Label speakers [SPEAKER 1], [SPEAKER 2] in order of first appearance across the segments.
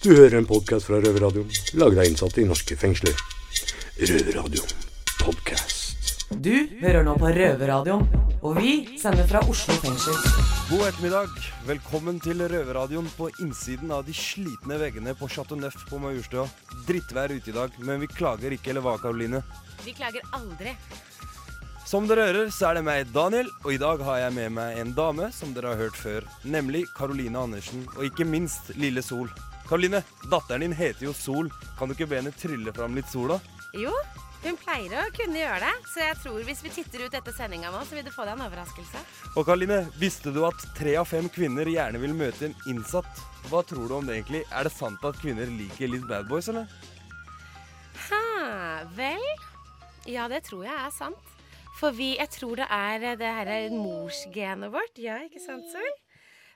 [SPEAKER 1] Du hører en podkast fra Røverradioen, laget av innsatte i norske fengsler. Røverradioen podkast.
[SPEAKER 2] Du hører nå på Røverradioen, og vi sender fra Oslo fengsel.
[SPEAKER 3] God ettermiddag. Velkommen til Røverradioen på innsiden av de slitne veggene på Chateau Neuf på Majorstua. Drittvær ute i dag, men vi klager ikke, eller hva, Karoline?
[SPEAKER 4] Vi klager aldri.
[SPEAKER 3] Som dere hører, så er det meg, Daniel, og i dag har jeg med meg en dame som dere har hørt før, nemlig Karoline Andersen, og ikke minst Lille Sol. Karoline, datteren din heter jo Sol. Kan du ikke be henne trylle fram litt sol, da?
[SPEAKER 4] Jo, hun pleier å kunne gjøre det, så jeg tror hvis vi titter ut etter sendinga nå, så vil du få deg en overraskelse.
[SPEAKER 3] Og Karoline, visste du at tre av fem kvinner gjerne vil møte en innsatt? Hva tror du om det egentlig? Er det sant at kvinner liker litt bad boys, eller?
[SPEAKER 4] Ha, vel Ja, det tror jeg er sant. For vi Jeg tror det er det her morsgenet vårt, ja, ikke sant, Sol?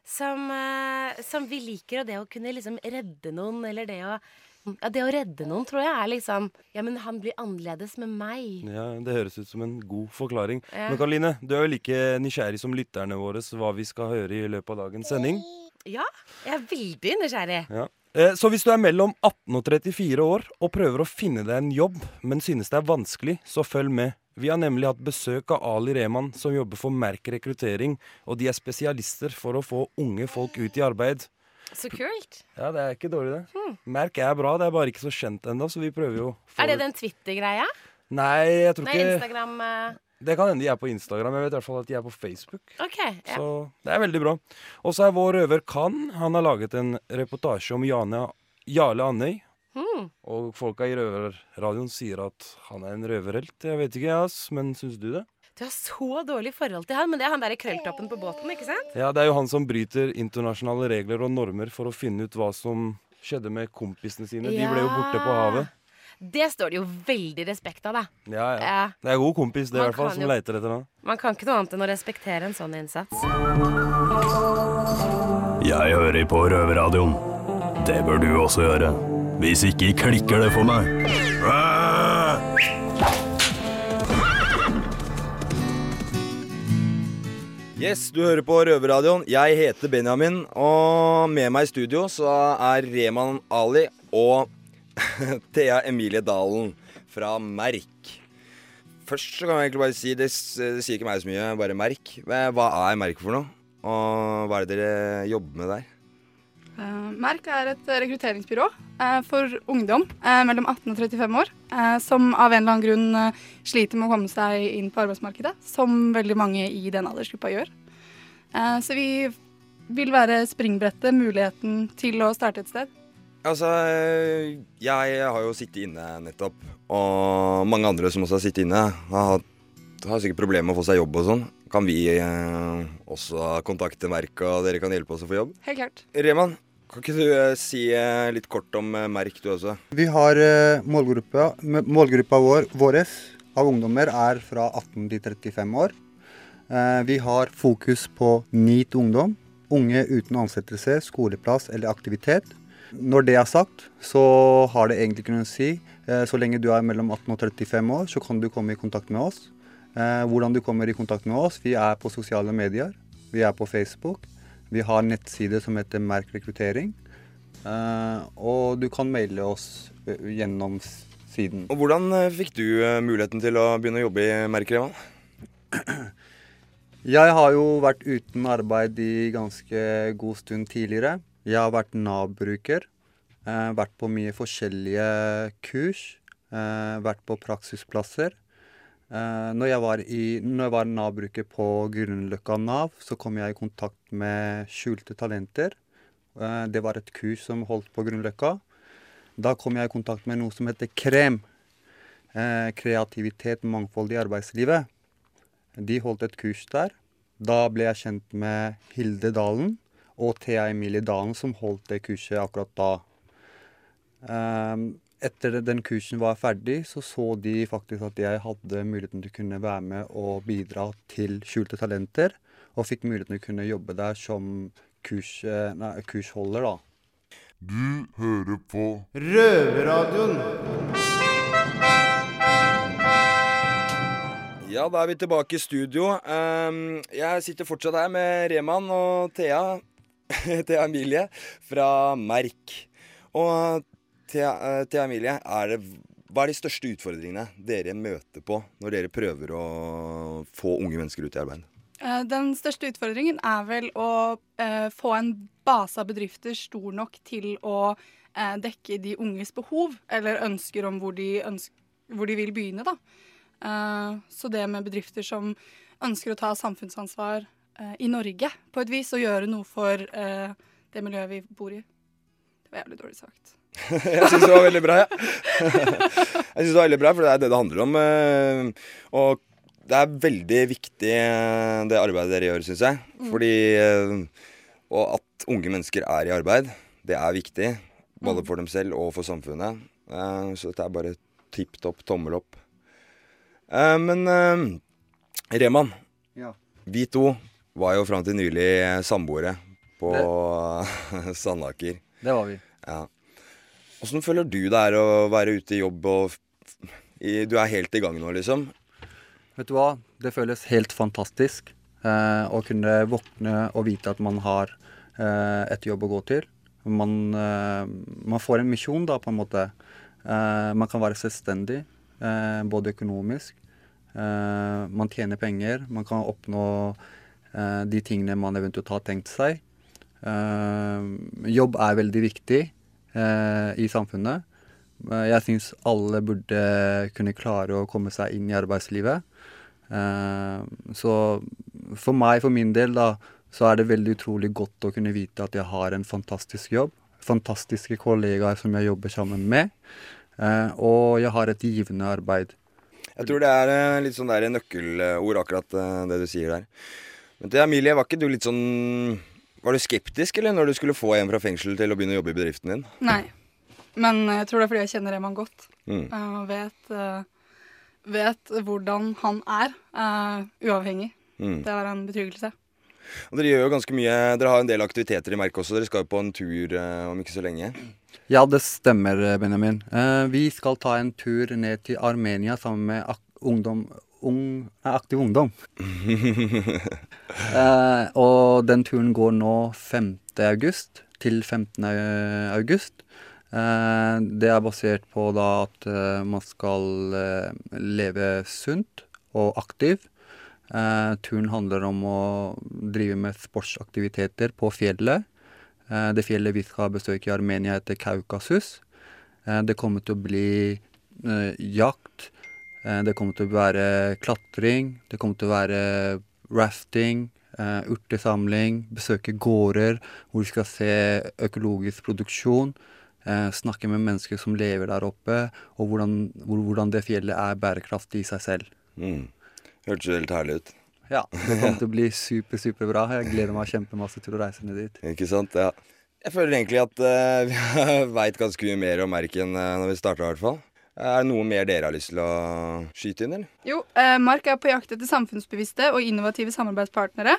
[SPEAKER 4] Som, eh, som vi liker, og det å kunne liksom redde noen, eller det å ja, Det å redde noen tror jeg er liksom Ja, men han blir annerledes med meg.
[SPEAKER 3] Ja, Det høres ut som en god forklaring.
[SPEAKER 4] Ja.
[SPEAKER 3] Men Karoline, du er jo like nysgjerrig som lytterne våre hva vi skal høre i løpet av dagens sending.
[SPEAKER 4] Ja, jeg er veldig nysgjerrig.
[SPEAKER 3] Ja. Eh, Så hvis du er mellom 18 og 34 år og prøver å finne deg en jobb, men synes det er vanskelig, så følg med. Vi har nemlig hatt besøk av Ali Rehman, som jobber for Merk rekruttering, og de er spesialister for å få unge folk ut i arbeid.
[SPEAKER 4] Så kult.
[SPEAKER 3] Ja, det er ikke dårlig, det. Merk er bra, det er bare ikke så kjent ennå, så vi prøver jo
[SPEAKER 4] Er det den Twitter-greia?
[SPEAKER 3] Nei, jeg tror
[SPEAKER 4] Nei,
[SPEAKER 3] ikke
[SPEAKER 4] Instagram eh,
[SPEAKER 3] Det kan hende de er på Instagram. Jeg vet i hvert fall at de er på Facebook.
[SPEAKER 4] OK. Ja.
[SPEAKER 3] Så det er veldig bra. Og så er vår røver Kan. Han har laget en reportasje om Jane, Jarle Andøy.
[SPEAKER 4] Mm.
[SPEAKER 3] Og folka i Røverradioen sier at han er en røverhelt. Jeg vet ikke, ass, men syns du det?
[SPEAKER 4] Du har så dårlig forhold til han, men det er han derre krølltoppen på båten, ikke sant?
[SPEAKER 3] Ja, det er jo han som bryter internasjonale regler og normer for å finne ut hva som skjedde med kompisene sine. De ble jo borte på havet.
[SPEAKER 4] Det står det jo veldig respekt av, da.
[SPEAKER 3] Ja, ja.
[SPEAKER 4] Eh,
[SPEAKER 3] Det er god kompis, det, i hvert fall, som
[SPEAKER 4] jo-
[SPEAKER 3] leiter etter noe.
[SPEAKER 4] Man kan ikke noe annet enn å respektere en sånn innsats.
[SPEAKER 5] Jeg hører på Røverradioen. Det bør du også gjøre. Hvis ikke klikker det for meg.
[SPEAKER 6] Yes, du hører på Røverradioen. Jeg heter Benjamin, og med meg i studio så er Reman Ali og Thea Emilie Dalen fra Merk. Først så kan jeg egentlig bare si, det, det sier ikke meg så mye, bare Merk. Hva er Merk for noe? Og hva er det dere jobber med der?
[SPEAKER 7] Eh, Merk er et rekrutteringsbyrå eh, for ungdom eh, mellom 18 og 35 år som av en eller annen grunn sliter med å komme seg inn på arbeidsmarkedet, som veldig mange i den aldersgruppa gjør. Så vi vil være springbrettet, muligheten til å starte et sted.
[SPEAKER 6] Altså, jeg har jo sittet inne nettopp, og mange andre som også har sittet inne, har, har sikkert problemer med å få seg jobb og sånn. Kan vi eh, også kontakte Merk, og dere kan hjelpe oss å få jobb?
[SPEAKER 7] Helt klart.
[SPEAKER 6] Reman, kan ikke du eh, si eh, litt kort om eh, Merk, du også?
[SPEAKER 8] Vi har eh, målgruppa, målgruppa vår våres av ungdommer er fra 18 til 35 år. Eh, Vi har fokus på NEAT ungdom. Unge uten ansettelse, skoleplass eller aktivitet. Når det er sagt, så har det egentlig ikke noe å si. Eh, Så lenge du er mellom 18 og 35 år, så kan du komme i kontakt med oss. Eh, Hvordan du kommer i kontakt med oss? Vi er på sosiale medier. Vi er på Facebook. Vi har nettside som heter Merk rekruttering. Eh, og du kan maile oss gjennom siden.
[SPEAKER 6] Og hvordan fikk du muligheten til å begynne å jobbe i Merk, Reman?
[SPEAKER 8] Jeg har jo vært uten arbeid i ganske god stund tidligere. Jeg har vært Nav-bruker. Eh, vært på mye forskjellige kurs. Eh, vært på praksisplasser. Eh, når jeg var, var Nav-bruker på Grünerløkka Nav, så kom jeg i kontakt med skjulte talenter. Eh, det var et kurs som holdt på Grünerløkka. Da kom jeg i kontakt med noe som heter KREM. Eh, kreativitet, mangfold i arbeidslivet. De holdt et kurs der. Da ble jeg kjent med Hilde Dalen og Thea Emilie Dalen, som holdt det kurset akkurat da. Ehm, etter den kursen var ferdig, så så de faktisk at jeg hadde muligheten til å kunne være med og bidra til skjulte talenter, og fikk muligheten til å kunne jobbe der som kurs, eh, nei, kursholder, da.
[SPEAKER 9] Du hører på
[SPEAKER 10] Røverradioen.
[SPEAKER 6] Ja, da er vi tilbake i studio. Ehm, jeg sitter fortsatt her med Reman og Thea. Thea Emilie fra Merk. Og til, til Emilie, det, hva er de største utfordringene dere møter på når dere prøver å få unge mennesker ut i arbeid?
[SPEAKER 7] Eh, Den største utfordringen er vel å eh, få en base av bedrifter stor nok til å eh, dekke de unges behov, eller ønsker om hvor de, ønsker, hvor de vil begynne, da. Eh, så det med bedrifter som ønsker å ta samfunnsansvar eh, i Norge på et vis, og gjøre noe for eh, det miljøet vi bor i. Det var jævlig dårlig sagt.
[SPEAKER 6] jeg syns det var veldig bra, ja. jeg synes det var veldig bra, for det er det det handler om. eh, Og det er veldig viktig eh, det arbeidet dere gjør, syns jeg.
[SPEAKER 7] Mm.
[SPEAKER 6] Fordi eh, Og at unge mennesker er i arbeid, det er viktig. Både
[SPEAKER 7] Mm.
[SPEAKER 6] for dem selv og for samfunnet. Eh, Så dette er bare tipp topp, tommel opp. Eh, Men eh, Reman,
[SPEAKER 8] Ja.
[SPEAKER 6] vi to var jo fram til nylig samboere på Sandaker.
[SPEAKER 8] Det var vi.
[SPEAKER 6] Ja. Åssen føler du det er å være ute i jobb og i, Du er helt i gang nå, liksom?
[SPEAKER 8] Vet du hva? Det føles helt fantastisk eh, å kunne våkne og vite at man har eh, et jobb å gå til. Man, eh, man får en misjon, da, på en måte. Eh, man kan være selvstendig, eh, både økonomisk. Eh, man tjener penger. Man kan oppnå de tingene man eventuelt har tenkt seg. Eh, jobb er veldig viktig eh, i samfunnet. Eh, Jeg syns alle burde kunne klare å komme seg inn i arbeidslivet. Eh, Så for meg, for min del, da, så er det veldig utrolig godt å kunne vite at jeg har en fantastisk jobb. Fantastiske kollegaer som jeg jobber sammen med. eh, Og jeg har et givende arbeid.
[SPEAKER 6] Jeg tror det er eh, litt sånn der nøkkelord, akkurat eh, det du sier der. Men til Emilie, var ikke du litt sånn Var du skeptisk, eller, når du skulle få en fra fengsel til å begynne å jobbe i bedriften din?
[SPEAKER 7] Nei. Men jeg tror det er fordi jeg kjenner Eman godt.
[SPEAKER 6] Mm.
[SPEAKER 7] Uh, vet, uh, vet hvordan han er, uh, uavhengig.
[SPEAKER 6] Mm.
[SPEAKER 7] Det er en betryggelse.
[SPEAKER 6] Og dere gjør jo ganske mye Dere har en del aktiviteter i merket også. Dere skal jo på en tur om ikke så lenge.
[SPEAKER 8] Ja, det stemmer, Benjamin. Eh, vi skal ta en tur ned til Armenia sammen med ak ungdom, ung, Aktiv Ungdom. Eh, og den turen går nå 5. august til 15. august. Eh, det er basert på da at eh, man skal eh, leve sunt og aktiv. Eh, turen handler om å drive med sportsaktiviteter på fjellet. Eh, det fjellet vi skal besøke i Armenia heter Kaukasus. Det kommer til å bli jakt. Eh, det kommer til å være klatring. Det kommer til å være rafting, eh, urtesamling, besøke gårder hvor vi skal se økologisk produksjon. Eh, snakke med mennesker som lever der oppe, og hvordan, hvor, hvordan det fjellet er bærekraftig i seg selv.
[SPEAKER 6] Mm. Hørtes jo helt herlig ut.
[SPEAKER 8] Ja, det kommer til å bli super, superbra. Jeg gleder meg kjempemasse til å reise ned dit.
[SPEAKER 6] Ikke sant? Ja. Jeg føler egentlig at uh, vi veit ganske mye mer om Merken uh, når vi starta, i hvert fall. Er det noe mer dere har lyst til å skyte inn, eller?
[SPEAKER 7] Jo, eh, Mark er på jakt etter samfunnsbevisste og innovative samarbeidspartnere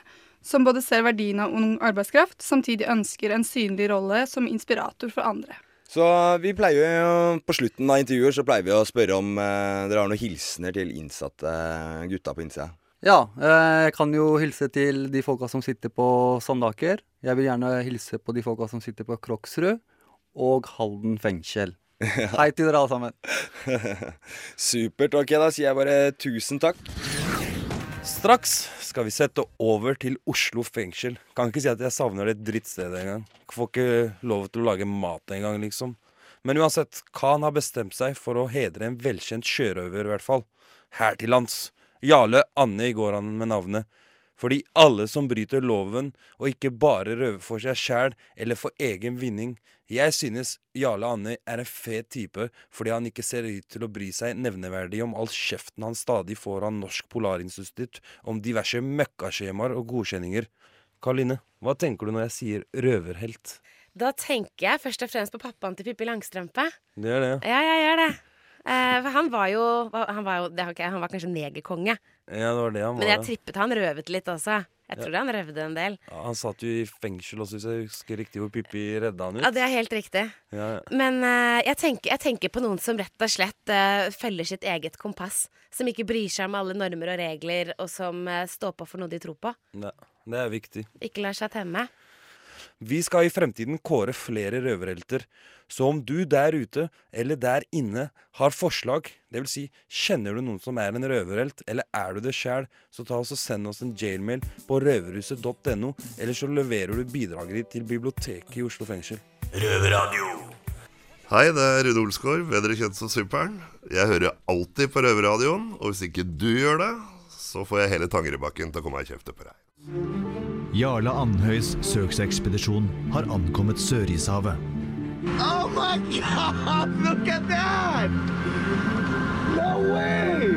[SPEAKER 7] som både ser verdien av ung arbeidskraft, samtidig ønsker en synlig rolle som inspirator for andre.
[SPEAKER 6] Så vi pleier jo, På slutten av intervjuer så pleier vi å spørre om eh, dere har noen hilsener til innsatte gutta på innsida.
[SPEAKER 8] Ja, eh, jeg kan jo hilse til de folka som sitter på Sandaker. Jeg vil gjerne hilse på de folka som sitter på Kroksrud og Halden fengsel. Hei til dere alle sammen.
[SPEAKER 6] Supert. Ok, da sier jeg bare tusen takk.
[SPEAKER 3] Straks skal vi sette over til Oslo fengsel. Kan ikke si at jeg savner det drittstedet engang. Får ikke lov til å lage mat engang, liksom. Men uansett, Khan har bestemt seg for å hedre en velkjent sjørøver, i hvert fall. Her til lands. Jarle i går han med navnet. Fordi alle som bryter loven, og ikke bare røver for seg sjæl eller for egen vinning. Jeg synes Jarle Andøy er en fet type fordi han ikke ser ut til å bry seg nevneverdig om all kjeften han stadig får av Norsk Polarinstitutt om diverse møkkaskjemaer og godkjenninger. Karline, hva tenker du når jeg sier røverhelt?
[SPEAKER 4] Da tenker jeg først og fremst på pappaen til Pippi Langstrømpe.
[SPEAKER 3] Det er det, ja.
[SPEAKER 4] Ja, jeg gjør det. Eh, for han var jo Han var, jo, det okay, han var kanskje negerkonge.
[SPEAKER 3] Ja, det var det han var.
[SPEAKER 4] Men jeg trippet han røvet litt også. Jeg tror han røvde en del.
[SPEAKER 3] Ja, Han satt jo i fengsel også, hvis jeg husker riktig, hvor Pippi redda han ut.
[SPEAKER 4] Ja, det er helt riktig.
[SPEAKER 3] Ja, ja.
[SPEAKER 4] Men uh, jeg, tenker, jeg tenker på noen som rett og slett uh, følger sitt eget kompass. Som ikke bryr seg om alle normer og regler, og som uh, står på for noe de tror på.
[SPEAKER 3] Ja, det er viktig.
[SPEAKER 4] Ikke lar seg temme.
[SPEAKER 3] Vi skal i fremtiden kåre flere røverhelter. Så om du der ute eller der inne har forslag, dvs. Si, kjenner du noen som er en røverhelt, eller er du det sjæl, så ta oss og send oss en jailmail på røverhuset.no, eller så leverer du bidraget ditt til biblioteket i Oslo fengsel.
[SPEAKER 5] Røverradio.
[SPEAKER 9] Hei, det er Rune Olsgaard, bedre kjent som Superen. Jeg hører alltid på Røverradioen, og hvis ikke du gjør det, så får jeg hele Tangerudbakken til å komme og kjefte på deg.
[SPEAKER 11] Jarle Andhøys søksekspedisjon har ankommet Sørishavet.
[SPEAKER 10] Oh my god! Look at that! No way!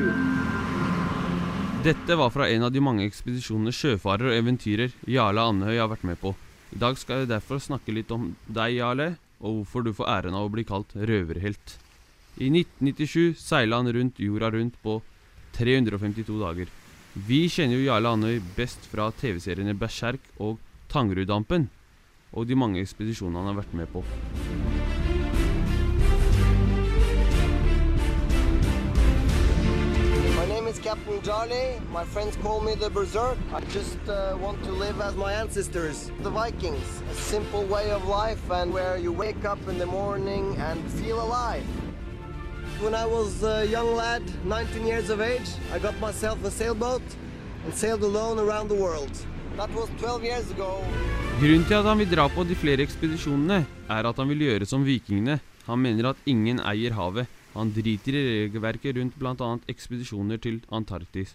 [SPEAKER 12] Dette var fra en av de mange ekspedisjonene sjøfarer og eventyrer Jarle Andhøy har vært med på. I dag skal jeg derfor snakke litt om deg, Jarle, og hvorfor du får æren av å bli kalt røverhelt. I 1997 seila han rundt jorda rundt på 352 dager. Vi kjenner jo Jarle Andøy best fra TV-seriene Berserk og Tangeruddampen, og de mange ekspedisjonene han har vært med på.
[SPEAKER 13] Captain Charlie. My friends call me the Berserk. I just uh, want to live as my ancestors, the Vikings. A simple way of life and where you wake up in the morning and feel alive. When I was a young lad, 19 years of age, I got myself a sailboat and sailed alone around the world. That was 12 years ago.
[SPEAKER 12] Grunnen til at han vil dra på de flere ekspedisjonene, er at han vil gjøre som vikingene. Han mener at ingen eier havet. Han driter i regelverket rundt bl.a. ekspedisjoner til Antarktis,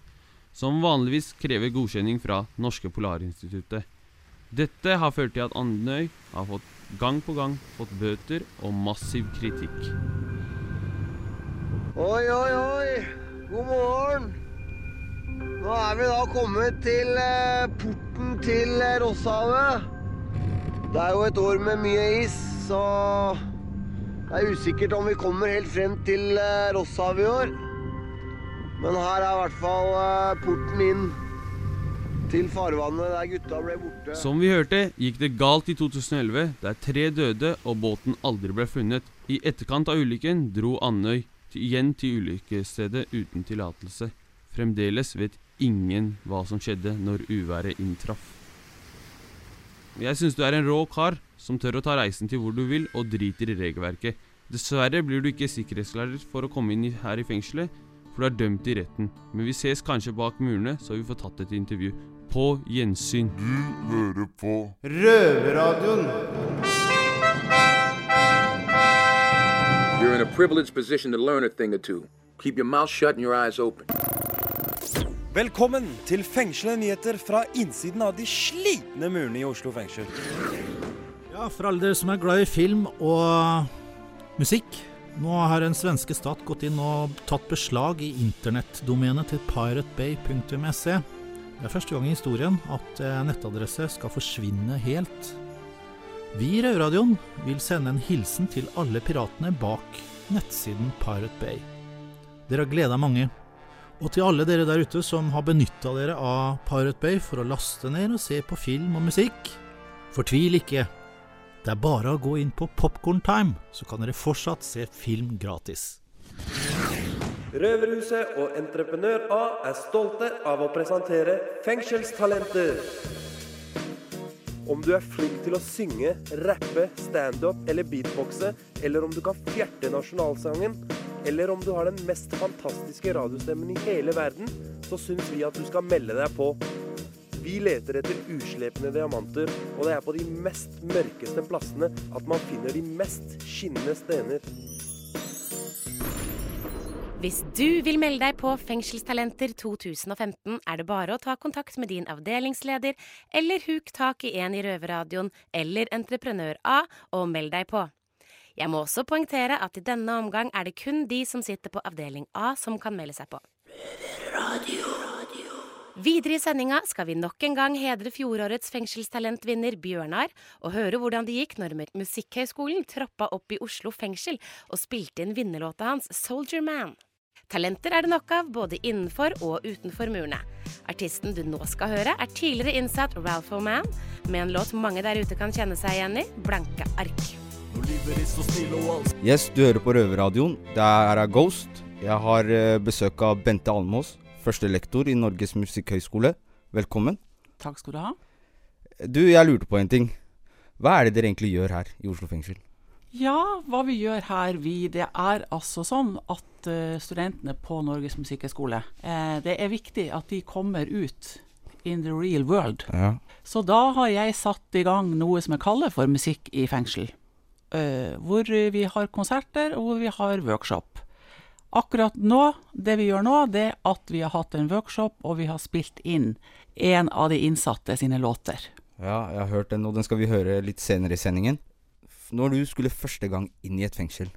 [SPEAKER 12] som vanligvis krever godkjenning fra Norske Polarinstituttet. Dette har ført til at Andøy har fått gang på gang fått bøter og massiv kritikk.
[SPEAKER 13] Oi, oi, oi. God morgen. Nå er vi da kommet til eh, porten til eh, Rosshavet. Det er jo et år med mye is, så det er usikkert om vi kommer helt frem til eh, Rosshavet i år. Men her er i hvert fall porten inn til farvannet der gutta ble borte.
[SPEAKER 12] Som vi hørte, gikk det galt i 2011, der tre døde og båten aldri ble funnet. I etterkant av ulykken dro Andøy igjen til ulykkesstedet uten tillatelse. Fremdeles vet ingen hva som skjedde når uværet inntraff. Jeg syns du er en rå kar som tør å ta reisen til hvor du vil og driter i regelverket. Dessverre blir du ikke sikkerhetslærer for å komme inn her i fengselet, for du er dømt i retten. Men vi ses kanskje bak murene, så vi får tatt et intervju. På gjensyn.
[SPEAKER 9] Du hører på
[SPEAKER 10] Røverradioen.
[SPEAKER 14] You're in a privileged position to learn a thing or two. Keep your mouth shut and your eyes open.
[SPEAKER 3] Velkommen til fengslende nyheter fra innsiden av de slitne murene i Oslo fengsel.
[SPEAKER 15] Ja, for alle dere som er glad i film og musikk. Nå har den svenske stat gått inn og tatt beslag i internettdomenet til piratebay.se. Det er første gang i historien at nettadresse skal forsvinne helt. Vi i Røverradioen vil sende en hilsen til alle piratene bak nettsiden Pirate Bay. Dere har gleda mange. Og til alle dere der ute som har benytta dere av Pirate Bay for å laste ned og se på film og musikk, fortvil ikke. Det er bare å gå inn på Popcorn Time, så kan dere fortsatt se film gratis.
[SPEAKER 16] Røverhuset og Entreprenør A er stolte av å presentere Fengselstalenter. Om du er flink til å synge, rappe, standup eller beatboxe, eller om du kan fjerte nasjonalsangen, eller om du har den mest fantastiske radiostemmen i hele verden, så syns vi at du skal melde deg på. Vi leter etter uslepne diamanter, og det er på de mest mørkeste plassene at man finner de mest skinnende stener.
[SPEAKER 4] Hvis du vil melde deg på Fengselstalenter 2015, er det bare å ta kontakt med din avdelingsleder, eller huk tak i en i Røverradioen eller Entreprenør A og meld deg på. Jeg må også poengtere at i denne omgang er det kun de som sitter på avdeling A som kan melde seg på. Videre i sendinga skal vi nok en gang hedre fjorårets fengselstalentvinner Bjørnar, og høre hvordan det gikk når Musikkhøgskolen troppa opp i Oslo fengsel og spilte inn vinnerlåta hans Soldier Man. Talenter er det nok av, både innenfor og utenfor murene. Artisten du nå skal høre, er tidligere innsatt Ralph O'Man, med en låt mange der ute kan kjenne seg igjen i, Blanke ark.
[SPEAKER 17] Yes, du hører på Røverradioen. Det er er Ghost. Jeg har eh, besøk av Bente Almås, første lektor i Norges musikkhøgskole. Velkommen.
[SPEAKER 18] Takk skal du ha.
[SPEAKER 17] Du, jeg lurte på en ting. Hva er det dere egentlig gjør her i Oslo fengsel?
[SPEAKER 18] Ja, hva vi gjør her, vi, det er altså sånn at uh, studentene på Norges musikkhøgskole eh, Det er viktig at de kommer ut in the real world.
[SPEAKER 17] Ja.
[SPEAKER 18] Så da har jeg satt i gang noe som jeg kaller for Musikk i fengsel. Uh, hvor vi har konserter, og hvor vi har workshop. Akkurat nå, det vi gjør nå, det er at vi har hatt en workshop, og vi har spilt inn en av de innsatte sine låter.
[SPEAKER 17] Ja, jeg har hørt den, og den skal vi høre litt senere i sendingen. Når du skulle første gang inn i et fengsel,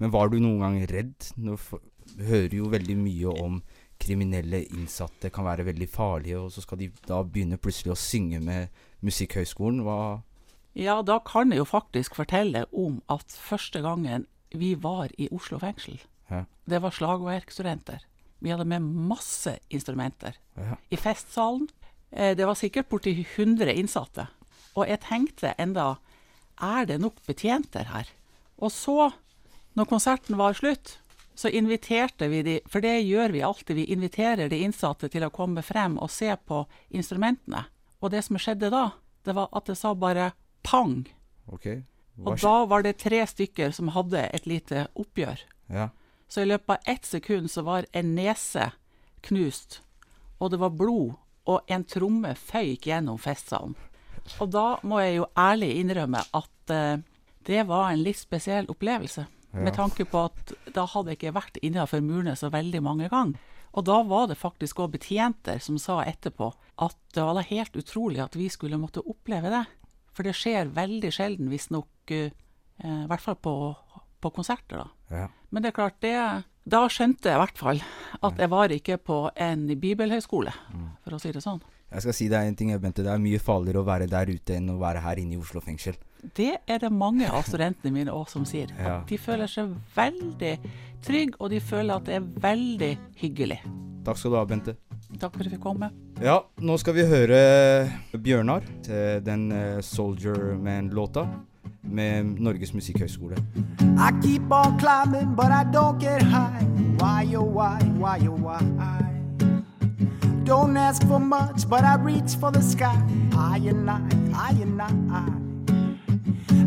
[SPEAKER 17] men var du noen gang redd? Nå hører jo veldig mye om kriminelle innsatte kan være veldig farlige, og så skal de da begynne plutselig å synge med Musikkhøgskolen. Hva
[SPEAKER 18] Ja, da kan jeg jo faktisk fortelle om at første gangen vi var i Oslo fengsel,
[SPEAKER 17] Ja.
[SPEAKER 18] det var slagverkstudenter. Vi hadde med masse instrumenter.
[SPEAKER 17] Ja.
[SPEAKER 18] I festsalen. Eh, det var sikkert borti 100 innsatte. Og jeg tenkte enda, er det nok betjenter her? Og så, når konserten var slutt, så inviterte vi de, for det gjør vi alltid, vi inviterer de innsatte til å komme frem og se på instrumentene. Og det som skjedde da, det var at det sa bare pang.
[SPEAKER 17] Okay.
[SPEAKER 18] Og da var det tre stykker som hadde et lite oppgjør.
[SPEAKER 17] Ja.
[SPEAKER 18] Så i løpet av ett sekund så var en nese knust, og det var blod, og en tromme føyk gjennom festsalen. Og da må jeg jo ærlig innrømme at eh, det var en litt spesiell opplevelse.
[SPEAKER 17] Ja.
[SPEAKER 18] Med tanke på at da hadde jeg ikke vært innenfor murene så veldig mange ganger. Og da var det faktisk òg betjenter som sa etterpå at det var da helt utrolig at vi skulle måtte oppleve det. For det skjer veldig sjelden, visstnok, uh, i hvert fall på, på konserter, da.
[SPEAKER 17] Ja.
[SPEAKER 18] Men det er klart, det Da skjønte jeg i hvert fall at jeg var ikke på en bibelhøyskole, for å si det sånn.
[SPEAKER 17] Jeg skal si deg en ting, Bente. Det er mye farligere å være der ute enn å være her inne i Oslo fengsel.
[SPEAKER 18] Det er det mange av studentene mine òg som sier.
[SPEAKER 17] Ja.
[SPEAKER 18] De føler seg veldig trygge, og de føler at det er veldig hyggelig.
[SPEAKER 17] Takk skal du ha, Bente.
[SPEAKER 18] Takk for at jeg fikk komme.
[SPEAKER 17] Ja, nå skal vi høre Bjørnar til den eh, Soldier Man-låta med Norges musikkhøgskole.
[SPEAKER 19] I keep on climbing, but I don't get high. Why, oh, why, why, oh, why? Don't ask for much, but I reach for the sky. I and I, I and I.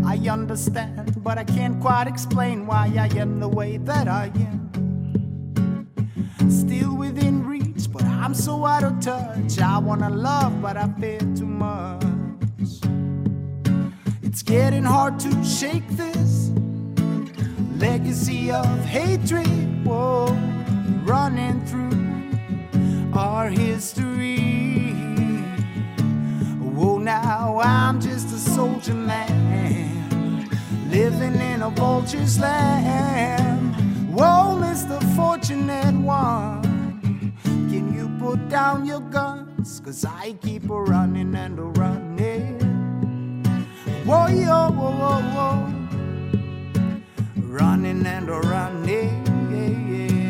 [SPEAKER 19] I understand, but I can't quite explain why I am the way that I am. Still within reach, but I'm so out of touch. I wanna love, but I fear too much. It's getting hard to shake this legacy of hatred, whoa, running through our history. Whoa, now I'm just a soldier man, living in a vulture's land. Whoa, Mr. Fortunate One, can you put down your guns? Cause I keep a running and a running. Whoa, yo, whoa, whoa, whoa running and a running.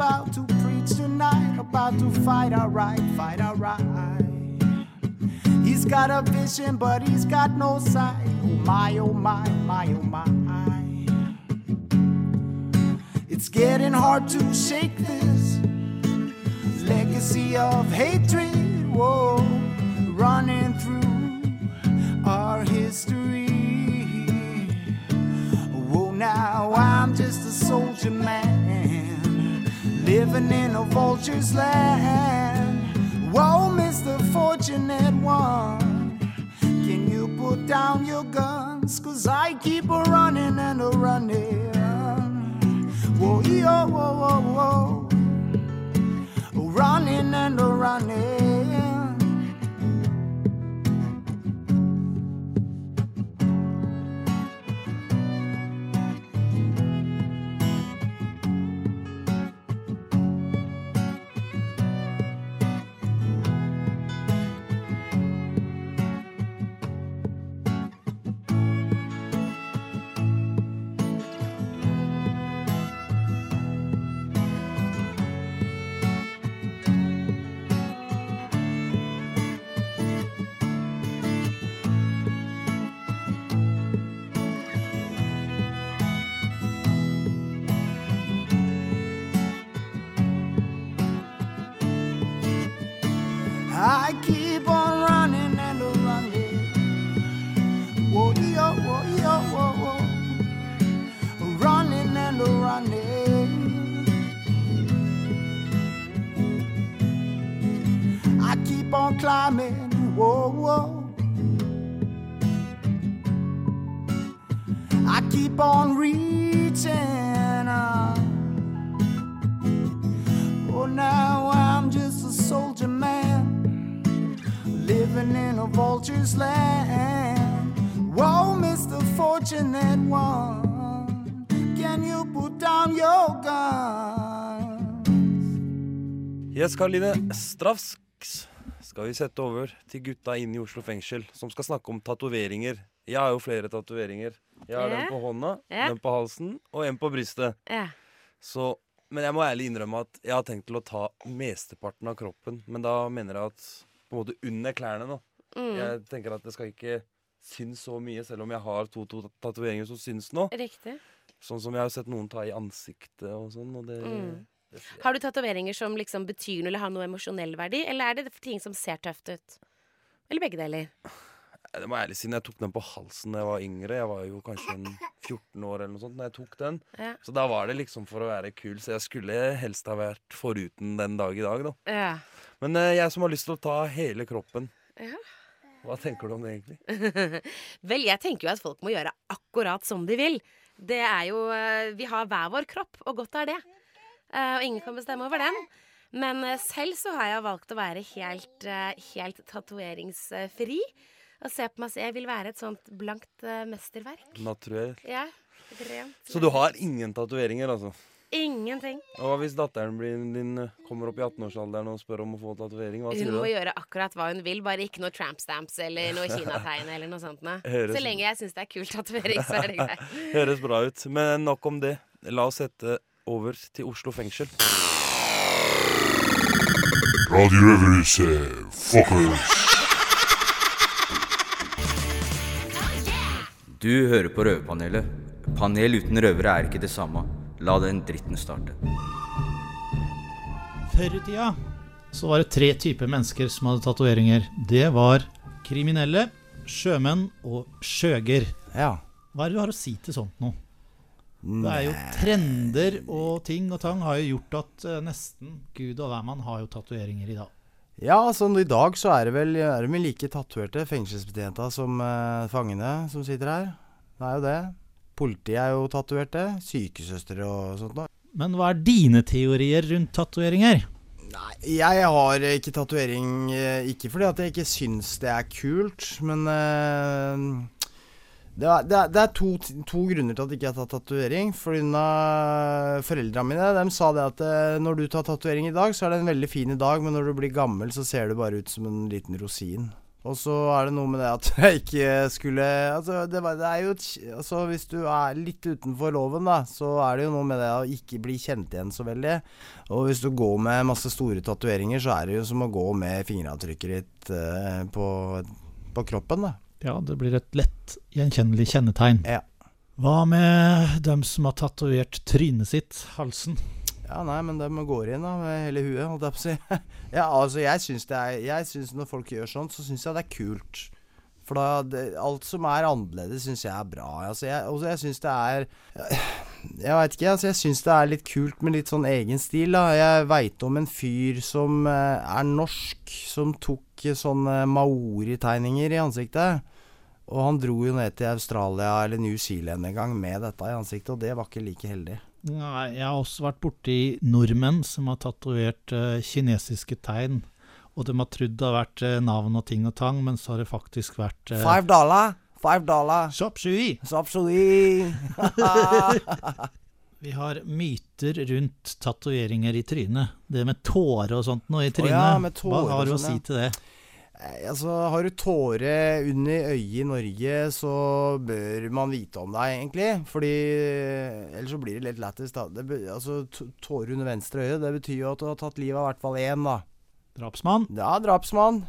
[SPEAKER 19] About to preach tonight, about to fight our right, fight our right. He's got a vision, but he's got no sight. Oh my, oh my, my, oh my. It's getting hard to shake this legacy of hatred, whoa, running through our history. Whoa, now I'm just a soldier man, living in a vulture's land. Whoa, Mr. Fortunate One, can you put down your gun? distance, cause I keep a running and a running. Whoa, yo, whoa, whoa, whoa. Running and a running. Keep on climbing. Whoa, whoa. I keep on reaching. uh. Oh, now I'm just a soldier man living in a vulture's land. Whoa, Mr. Fortunate One, can you put down your gun?
[SPEAKER 3] Yes, Karoline. Strafs skal vi sette over til gutta inne i Oslo fengsel, som skal snakke om tatoveringer. Jeg har jo flere tatoveringer. Jeg har
[SPEAKER 4] yeah.
[SPEAKER 3] den på hånda,
[SPEAKER 4] yeah.
[SPEAKER 3] den på halsen og en på brystet.
[SPEAKER 4] Yeah.
[SPEAKER 3] Så, men jeg må ærlig innrømme at jeg har tenkt til å ta mesteparten av kroppen. Men da mener jeg at på en måte under klærne, da.
[SPEAKER 4] Mm.
[SPEAKER 3] Jeg tenker at det skal ikke synes så mye, selv om jeg har to, to tatoveringer som syns nå.
[SPEAKER 4] Riktig.
[SPEAKER 3] Sånn som jeg har sett noen ta i ansiktet og sånn. Og det,
[SPEAKER 4] Mm. Har du tatoveringer som liksom betyr noe eller har noe emosjonell verdi, eller er det ting som ser tøft ut? Eller begge deler?
[SPEAKER 3] Det må jeg ærlig si, jeg tok den på halsen da jeg var yngre Jeg var jo kanskje en 14 år eller noe sånt når jeg tok den.
[SPEAKER 4] Ja.
[SPEAKER 3] Så da var det liksom for å være kul, så jeg skulle helst ha vært foruten den dag i dag, da.
[SPEAKER 4] Ja.
[SPEAKER 3] Men eh, jeg som har lyst til å ta hele kroppen,
[SPEAKER 4] Ja.
[SPEAKER 3] hva tenker du om det egentlig?
[SPEAKER 4] Vel, jeg tenker jo at folk må gjøre akkurat som de vil. Det er jo eh, Vi har hver vår kropp, og godt er det. Eh, og ingen kan bestemme over den. Men eh, selv så har jeg valgt å være helt, eh, helt tatoveringsfri. Og se på meg så Jeg vil være et sånt blankt mesterverk.
[SPEAKER 3] Naturell.
[SPEAKER 4] Ja. Rent.
[SPEAKER 3] Så du har ingen tatoveringer, altså?
[SPEAKER 4] Ingenting.
[SPEAKER 3] Og hva hvis datteren din kommer opp i 18-årsalderen og spør om å få tatovering? Hva sier
[SPEAKER 4] Hun må
[SPEAKER 3] da?
[SPEAKER 4] gjøre akkurat hva hun vil, bare ikke noe tramp stamps eller noe kinategn eller noe sånt.
[SPEAKER 3] Høres-
[SPEAKER 4] Så lenge jeg syns det er kul tatovering, så er det greit.
[SPEAKER 3] Høres bra ut. Men nok om det. La oss sette over til Oslo fengsel.
[SPEAKER 9] Radio fuckers.
[SPEAKER 17] Du hører på Røverpanelet. Panel uten røvere er ikke det samme. La den dritten starte.
[SPEAKER 15] Før i tida så var det tre typer mennesker som hadde tatoveringer. Det var kriminelle, sjømenn og skjøger.
[SPEAKER 20] Ja.
[SPEAKER 15] Hva er det du har å si til sånt nå? Det er jo trender og ting og tang har jo gjort at eh, nesten gud og hvermann har jo tatoveringer i dag.
[SPEAKER 20] Ja, sånn i dag så er det vel, er det like tatoverte fengselsbetjenta som eh, fangene som sitter her. Det er jo det. Politiet er jo tatoverte. Sykesøstre og sånt noe.
[SPEAKER 15] Men hva er dine teorier rundt tatoveringer?
[SPEAKER 20] Jeg har ikke tatovering eh, ikke fordi at jeg ikke syns det er kult, men eh, det er, det er, det er to, to grunner til at jeg ikke har tatt tatovering. Foreldrene mine de sa det at eh, når du tar tatovering i dag, så er det en veldig fin dag, men når du blir gammel, så ser du bare ut som en liten rosin. Og så er det noe med det at jeg ikke skulle Altså, det, det er jo altså Hvis du er litt utenfor loven, da, så er det jo noe med det å ikke bli kjent igjen så veldig. Og hvis du går med masse store tatoveringer, så er det jo som å gå med fingeravtrykket ditt eh, på, på kroppen, da.
[SPEAKER 15] Ja, det blir et lett gjenkjennelig kjennetegn.
[SPEAKER 20] Ja.
[SPEAKER 15] Hva med dem som har tatovert trynet sitt, halsen?
[SPEAKER 20] Ja, nei, men de går inn da, med hele huet, holdt jeg på å si. ja, altså, jeg syns det er Jeg syns når folk gjør sånt, så syns jeg det er kult. For da det, Alt som er annerledes, syns jeg er bra. Altså, jeg, også, jeg syns det er Jeg veit ikke, altså, jeg syns det er litt kult med litt sånn egen stil, da. Jeg veit om en fyr som eh, er norsk, som tok eh, sånne maori-tegninger i ansiktet. Og han dro jo ned til Australia eller New Zealand en gang med dette i ansiktet, og det var ikke like heldig.
[SPEAKER 15] Nei, jeg har også vært borti nordmenn som har tatovert uh, kinesiske tegn. Og de har trodd det har vært uh, navn og ting og tang, men så har det faktisk vært uh,
[SPEAKER 20] Five dollar! Five dollar!
[SPEAKER 15] Shop shui!
[SPEAKER 20] Shop shui!
[SPEAKER 15] Vi har myter rundt tatoveringer i trynet. Det med tåre og sånt noe i
[SPEAKER 20] trynet.
[SPEAKER 15] trynet.
[SPEAKER 20] ja, med tårer
[SPEAKER 15] Hva har du å
[SPEAKER 20] sånn,
[SPEAKER 15] si
[SPEAKER 20] ja.
[SPEAKER 15] til det?
[SPEAKER 20] Altså, har du tåre under øyet i Norge, så bør man vite om deg, egentlig. Fordi Ellers så blir det litt lættis, da. Det, altså, tåre under venstre øye, det betyr jo at du har tatt livet av i hvert fall én, da.
[SPEAKER 15] Drapsmann?
[SPEAKER 20] Ja, drapsmann.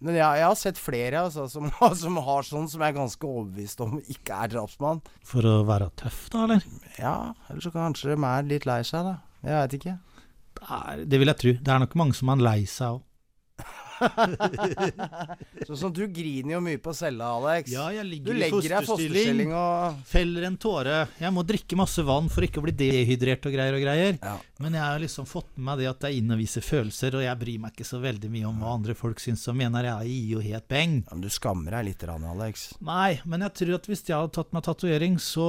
[SPEAKER 20] Men jeg, jeg har sett flere altså, som, som har sånn, som jeg er ganske overbevist om ikke er drapsmann.
[SPEAKER 15] For å være tøff, da, eller?
[SPEAKER 20] Ja, eller så kanskje de er litt lei seg, da. Jeg veit ikke.
[SPEAKER 15] Det er- Det vil jeg tro. Det er nok mange som er lei seg òg.
[SPEAKER 20] Sånn som du griner jo mye på cella, Alex.
[SPEAKER 15] Ja, jeg ligger
[SPEAKER 20] du legger i fosterstilling og
[SPEAKER 15] Feller en tåre. Jeg må drikke masse vann for ikke å bli dehydrert og greier og greier. Men jeg har liksom fått med meg det at det er inn å vise følelser, og jeg bryr meg ikke så veldig mye om hva andre folk syns og mener. Jeg gir jo helt beng.
[SPEAKER 20] Ja, men du skammer deg litt, Rane, Alex.
[SPEAKER 15] Nei, men jeg tror at hvis jeg hadde tatt meg tatovering, så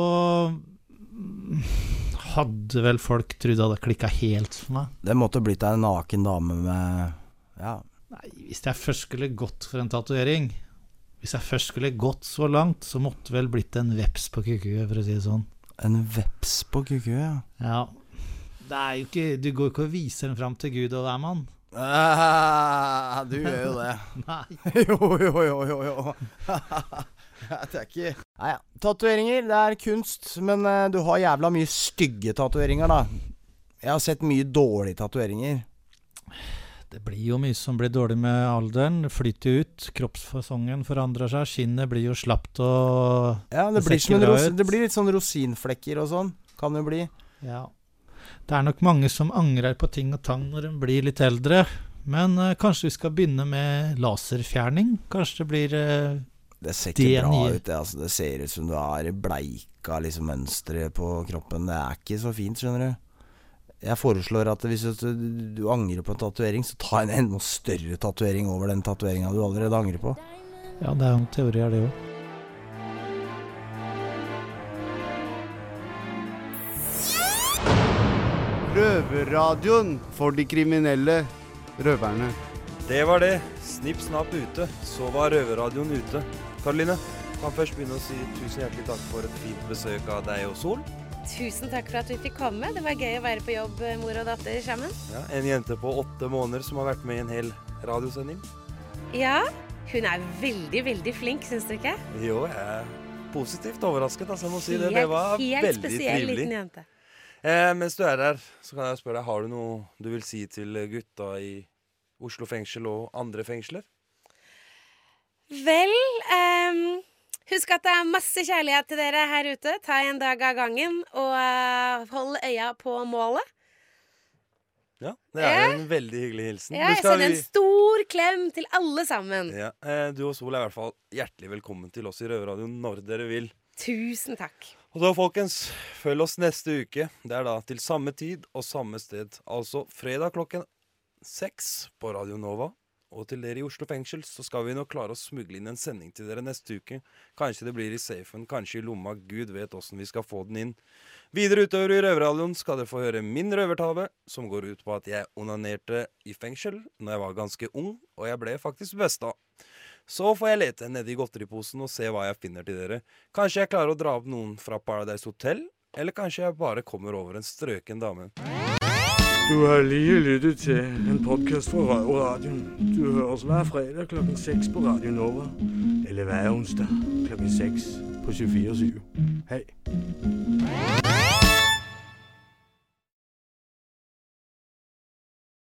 [SPEAKER 15] hadde vel folk trodd det hadde klikka helt for meg.
[SPEAKER 20] Det måtte blitt ei naken dame med Ja.
[SPEAKER 15] Nei, hvis jeg først skulle gått for en tatovering Hvis jeg først skulle gått så langt, så måtte vel blitt en veps på kuku, for å si det sånn.
[SPEAKER 20] En veps på kuku, ja.
[SPEAKER 15] Ja. Det er jo ikke Du går jo ikke og viser den fram til Gud og hvermann.
[SPEAKER 20] Ah, du gjør jo det.
[SPEAKER 15] Nei.
[SPEAKER 20] jo, jo, jo, jo, jo. Det er ikke Nei, ja. Tatoveringer, det er kunst, men uh, du har jævla mye stygge tatoveringer, da. Jeg har sett mye dårlige tatoveringer.
[SPEAKER 15] Det blir jo mye som blir dårlig med alderen. Det flyter ut. Kroppsfasongen forandrer seg. Skinnet blir jo slapt og
[SPEAKER 20] Ja, det,
[SPEAKER 15] det
[SPEAKER 20] blir, som en det blir litt sånn rosinflekker og sånn. Kan det bli.
[SPEAKER 15] Ja. Det er nok mange som angrer på ting og tang når de blir litt eldre. Men uh, kanskje vi skal begynne med laserfjerning? Kanskje det blir uh,
[SPEAKER 20] Det ser ikke
[SPEAKER 15] det
[SPEAKER 20] bra
[SPEAKER 15] nye-
[SPEAKER 20] ut, det. Altså, det ser ut som du har bleika liksom, mønstre på kroppen. Det er ikke så fint, skjønner du. Jeg foreslår at hvis du, du angrer på en tatovering, så ta en enda større tatovering over den tatoveringa du allerede angrer på.
[SPEAKER 15] Ja, det er jo en teori, er det jo.
[SPEAKER 10] Røverradioen for de kriminelle røverne.
[SPEAKER 3] Det var det. Snipp snapp ute, så var røverradioen ute. Karoline, kan først begynne å si tusen hjertelig takk for et fint besøk av deg og Sol.
[SPEAKER 4] Tusen takk for at vi fikk komme. Det var gøy å være på jobb, eh, mor og datter sammen.
[SPEAKER 3] Ja, en jente på åtte måneder som har vært med i en hel radiosending.
[SPEAKER 4] Ja, hun er veldig, veldig flink, syns du ikke?
[SPEAKER 3] Jo, jeg er positivt overrasket, altså, jeg må si det. Det
[SPEAKER 4] Helt-
[SPEAKER 3] var
[SPEAKER 4] helt
[SPEAKER 3] veldig
[SPEAKER 4] spesiell
[SPEAKER 3] trivelig.
[SPEAKER 4] liten jente.
[SPEAKER 3] Eh, mens du er her, så kan jeg spørre deg, har du noe du vil si til gutta i Oslo fengsel og andre fengsler?
[SPEAKER 4] Vel, ehm, husk at det er masse kjærlighet til dere her ute. Ta en dag av gangen, og eh, hold øya på målet.
[SPEAKER 3] Ja, det er en veldig hyggelig hilsen.
[SPEAKER 4] Ja, jeg sender en stor klem til alle sammen.
[SPEAKER 3] Ja, eh, du og Sol er i hvert fall hjertelig velkommen til oss i Røverradioen når dere vil.
[SPEAKER 4] Tusen takk.
[SPEAKER 3] Og da, folkens, følg oss neste uke. Det er da til samme tid og samme sted. Altså fredag klokken seks på Radio Nova. Og til dere i Oslo fengsel så skal vi nok klare å smugle inn en sending til dere neste uke. Kanskje det blir i safen, kanskje i lomma. Gud vet åssen vi skal få den inn. Videre utover i Røverradioen skal dere få høre min røvertave, som går ut på at jeg onanerte i fengsel når jeg var ganske ung, og jeg ble faktisk besta. Så får jeg lete nedi godteriposen og se hva jeg finner til dere. Kanskje jeg klarer å dra opp noen fra Paradise Hotel, eller kanskje jeg bare kommer over en strøken dame.
[SPEAKER 1] Du har lige lyttet til en podcast fra Røverradioen. Du høres hver fredag klokken 6 på Radio Nova. Eller hver onsdag klokken 6 på 24 Hej.